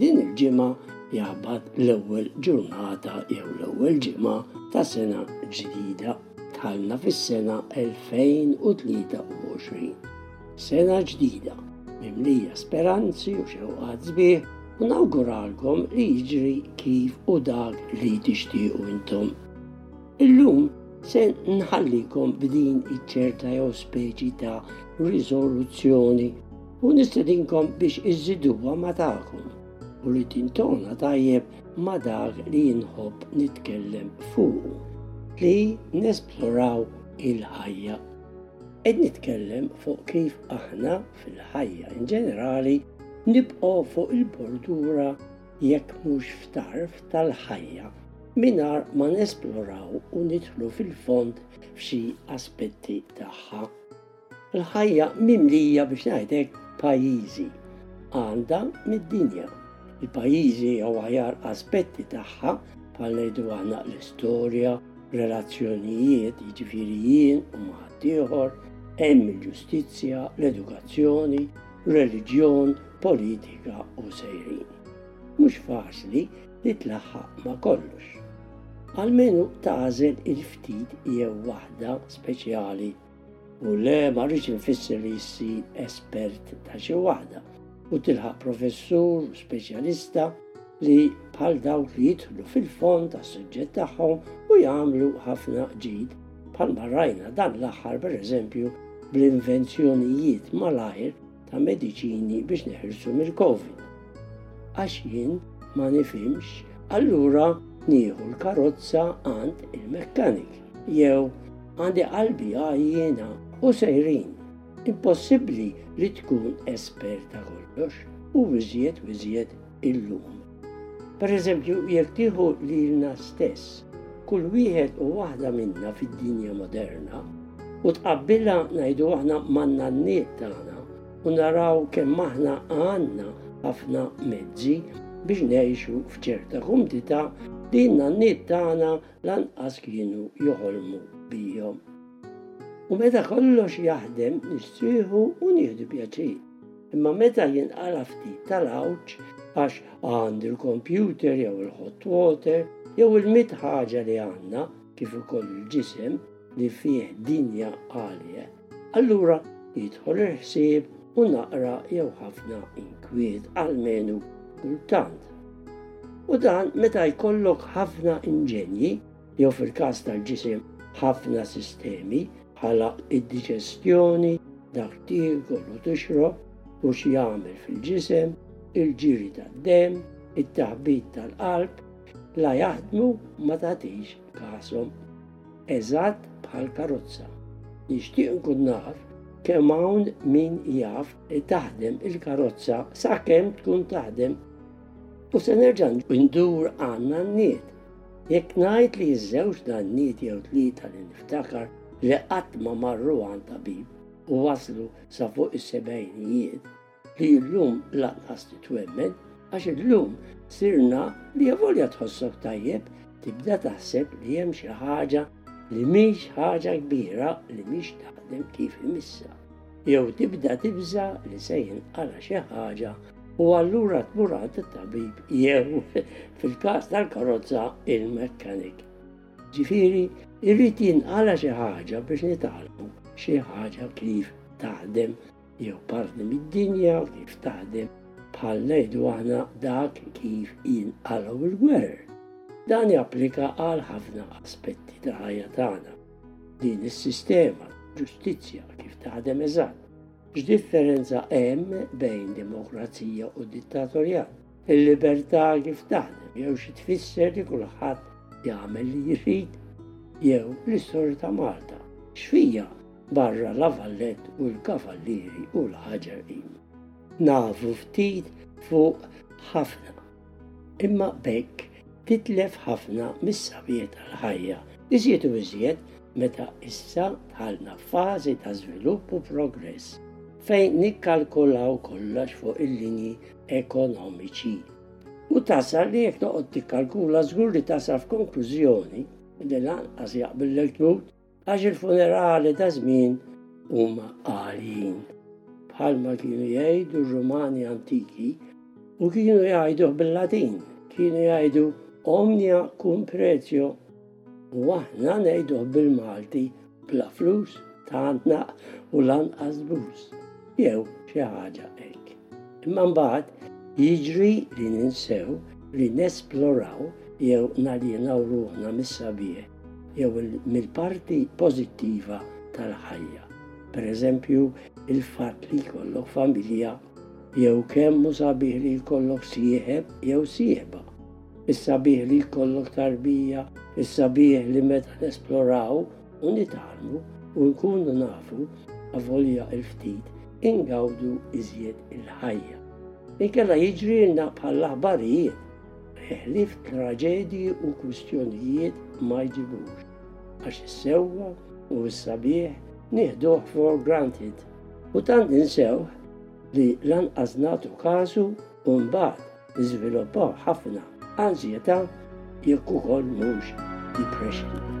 F'din il-ġimgħa jaqbad l-ewwel ġurnata jew l-ewwel ġimgħa ta' sena ġdida. Dħalna fis-sena 2023. Sena ġdida, mimlija speranzi u xewqat sbieħ u nawguralkom li jiġri kif u dak li tixtiequ intom. Illum se nħallikom b'din iċ-ċerta jew speċi ta' riżoluzzjoni u nistedinkom biex iżiduha ma' tagħkom u li tintona tajjeb ma' dak li jinħobb nitkellem fuq li nesploraw il-ħajja. Qed nitkellem fuq kif aħna fil-ħajja in ġenerali nibqgħu fuq il-bordura jekk mhux f'tarf tal-ħajja mingħajr ma nesploraw u nidħlu fil-fond f'xi aspetti tagħha. Il-ħajja mimlija biex ngħidek pajjiżi għandha mid-dinja. Il-pajjiżi jew aħjar aspetti tagħha bħal ngħidu għandna l-istorja, relazzjonijiet, jiġifieri jien u ma' ħaddieħor, hemm il-ġustizzja, l-edukazzjoni, reliġjon, politika u sejrin. Mhux faċli li tlaħħaq ma' kollox. Almenu tagħżel il-ftit jew waħda speċjali U le, ma rridx infisser li issi espert ta' xi waħda u tilħaq professur, speċjalista li bħal dawk li jidħlu fil-fond tas-suġġett tagħhom u jagħmlu ħafna ġid bħalma rajna dan l-aħħar pereżempju bl-invenzjonijiet malajr ta' mediċini biex neħirsu mill-Covid. Għax jien ma nifimx, allura nieħu l-karozza għand il-mekkanik. Jew għandi qalbi għajjena u sejrin. Impossibbli li tkun espert ta' kollox u wizjet wizjet illum. Pereżempju, jekk tieħu lilna stess, kull wieħed u waħda minna fid-dinja moderna, u tqabbilha ngħidu aħna man-nanniet tagħna u naraw kemm aħna għandna ħafna mezzi biex ngħixu f'ċerta kumdità li n-nanniet tagħna lanqas kienu joħolmu bihom. U meta kollox jaħdem nistrieħu u nieħdu pjaċir. Imma meta jinqala ftit tal-għawġ għax għandi l-kompjuter jew il-hot water jew il-mit ħaġa li għandna kif ukoll il-ġisem li fih dinja għalje, allura jidħol il-ħsieb u naqra jew ħafna inkwiet għalmenu kultant. U dan meta jkollok ħafna inġenji jew fil-każ tal-ġisem ħafna sistemi bħala d-diġestjoni, dak tiekol u tixrob, u x'jagħmel fil-ġisem, il-ġiri tad-demm, it-taħbit tal-qalb, la jaħdmu ma tagħtix kasom. Eżatt bħal karozza. Nixtieq nkun naf kemm hawn min jaf taħdem il-karozza sakemm tkun taħdem. U se nerġa' ndur għandna n-niet Jekk ngħid li ż-żewġ nanniet jew tlieta li niftakar li qatt ma marru għand tabib u waslu sa fuq is-sebgħinijiet, li llum lanqas titwemmen, għax illum sirna li avolja tħossok tajjeb tibda taħseb li hemm xi ħaġa li mhix ħaġa kbira li mhix taħdem kif imissa. jew tibda tibża' li se jinqala' xi ħaġa u allura tmur għand it-tabib jew fil-każ tal-karozza il-mekkanik. Ġifieri, irrid jinqala' xi ħaġa biex nitgħallmu xi ħaġa kif taħdem jew parti mid-dinja kif taħdem bħal ngħidu aħna dak kif jinqalgħu l-gwerer. Dan japplika għal ħafna aspetti ta' ħajja tagħna. Din is-sistema ġustizzja kif taħdem eżatt. X'differenza hemm bejn demokrazija u dittatorjat? Il-libertà kif taħdem jew xi tfisser li kulħadd jagħmel li jrid jew l-istorja ta' Malta. X'fija barra l-avallett u l-kavallieri u l-ħaġar Nafu ftit fuq ħafna Imma b'hekk titlef ħafna mis-sabiet tal-ħajja, iżjed u iżjed meta issa dħalna f'fażi ta' żvilupp u progress fejn nikkalkulaw kollox fuq il-linji ekonomiċi. U tasal li jekk noqgħod tikkalkula żgur li tasal f'konklużjoni li lanqas jaqbillek tmut. Għax il-funerali ta' żmien huma għaljin. Bħalma kienu jgħidu r-Rumani antiki u kienu jgħiduh bil-Latin, kienu jgħidu omnia cum pretio u aħna ngħiduh bil-Malti bla flus tagħnaq u lanqas bus jew xi ħaġa hekk. Imma mbagħad jiġri li ninsew li nesploraw jew naljenaw ruħna mis-sabiħ jew mill-parti pożittiva tal-ħajja, pereżempju l-fatt li jkollok familja jew kemm hu sabiħ li jkollok sieħeb jew sieħba, is-sabiħ li jkollok tarbija, is-sabiħ li meta nesploraw u nitgħallmu u nkunu nafu avolja il-ftit ingawdu iżjed il-ħajja. Inkella jiġri bħall-aħbarijiet Ħlief traġedji u kwistjonijiet ma jġibux, għax is-sewwa u s-sabiħ nieħduh for granted u tant ninsew li lanqas nagħtu kasu u mbagħad niżviluppaw ħafna anżjetà jekk ukoll mhux depression.